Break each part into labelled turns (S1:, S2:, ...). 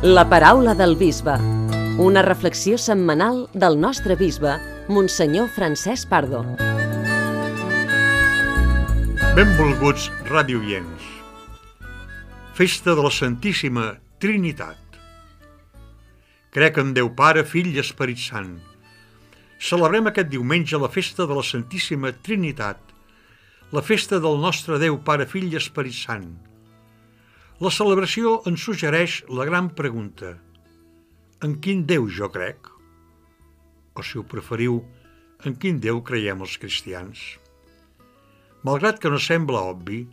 S1: La paraula del bisbe. Una reflexió setmanal del nostre bisbe, Monsenyor Francesc Pardo.
S2: Benvolguts radioients. Festa de la Santíssima Trinitat. Crec en Déu Pare, Fill i Esperit Sant. Celebrem aquest diumenge la festa de la Santíssima Trinitat, la festa del nostre Déu Pare, Fill i Esperit Sant. La celebració ens suggereix la gran pregunta en quin Déu jo crec? O, si ho preferiu, en quin Déu creiem els cristians? Malgrat que no sembla obvi,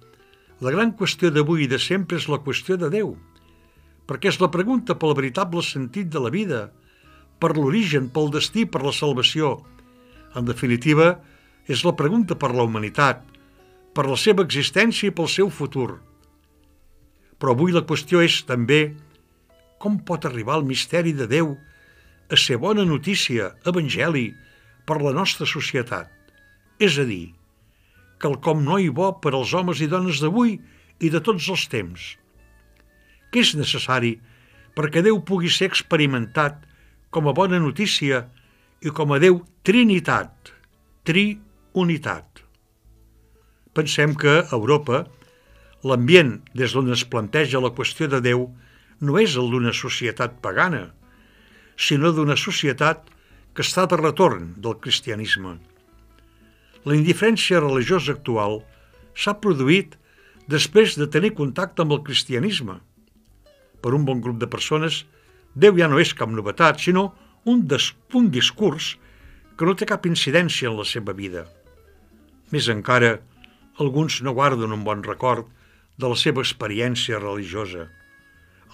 S2: la gran qüestió d'avui i de sempre és la qüestió de Déu, perquè és la pregunta pel veritable sentit de la vida, per l'origen, pel destí, per la salvació. En definitiva, és la pregunta per la humanitat, per la seva existència i pel seu futur. Però avui la qüestió és també com pot arribar el misteri de Déu a ser bona notícia, evangeli, per la nostra societat. És a dir, quelcom no i bo per als homes i dones d'avui i de tots els temps. Què és necessari perquè Déu pugui ser experimentat com a bona notícia i com a Déu trinitat, triunitat. Pensem que Europa l'ambient des d'on es planteja la qüestió de Déu no és el d'una societat pagana, sinó d'una societat que està de retorn del cristianisme. La indiferència religiosa actual s'ha produït després de tenir contacte amb el cristianisme. Per un bon grup de persones, Déu ja no és cap novetat, sinó un, des, un discurs que no té cap incidència en la seva vida. Més encara, alguns no guarden un bon record de la seva experiència religiosa.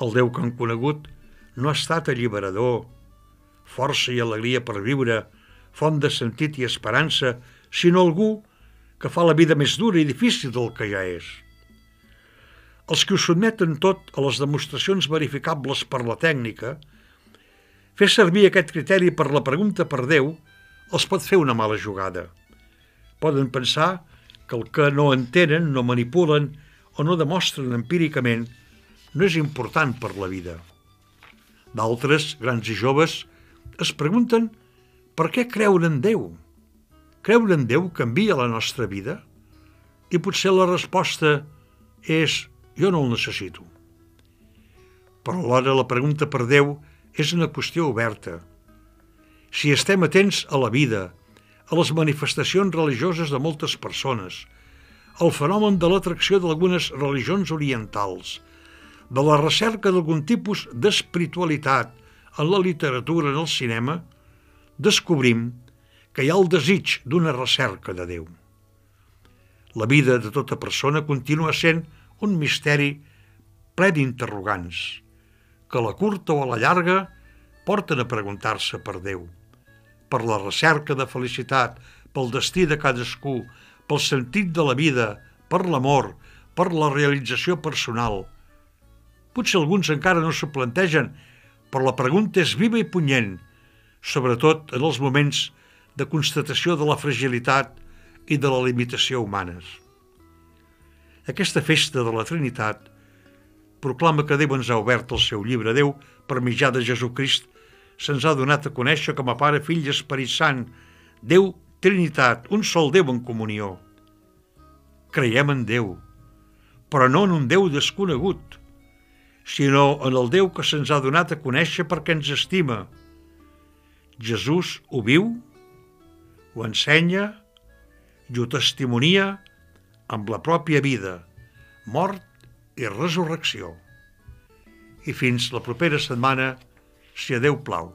S2: El Déu que han conegut no ha estat alliberador, força i alegria per viure, font de sentit i esperança, sinó algú que fa la vida més dura i difícil del que ja és. Els que ho sotmeten tot a les demostracions verificables per la tècnica, fer servir aquest criteri per la pregunta per Déu els pot fer una mala jugada. Poden pensar que el que no entenen, no manipulen o no demostren empíricament no és important per la vida. D'altres, grans i joves, es pregunten per què creure en Déu? Creure en Déu canvia la nostra vida? I potser la resposta és jo no el necessito. Però alhora la pregunta per Déu és una qüestió oberta. Si estem atents a la vida, a les manifestacions religioses de moltes persones, al fenomen de l'atracció d'algunes religions orientals, de la recerca d'algun tipus d'espiritualitat en la literatura, en el cinema, descobrim que hi ha el desig d'una recerca de Déu. La vida de tota persona continua sent un misteri ple d'interrogants, que a la curta o a la llarga porten a preguntar-se per Déu, per la recerca de felicitat, pel destí de cadascú, pel sentit de la vida, per l'amor, per la realització personal. Potser alguns encara no s'ho plantegen, però la pregunta és viva i punyent, sobretot en els moments de constatació de la fragilitat i de la limitació humanes. Aquesta festa de la Trinitat proclama que Déu ens ha obert el seu llibre. Déu, per mitjà de Jesucrist, se'ns ha donat a conèixer com a Pare, Fill i Esperit Sant. Déu, Trinitat, un sol Déu en comunió. Creiem en Déu, però no en un Déu desconegut, sinó en el Déu que se'ns ha donat a conèixer perquè ens estima. Jesús ho viu, ho ensenya i ho testimonia amb la pròpia vida, mort i resurrecció. I fins la propera setmana, si a Déu plau.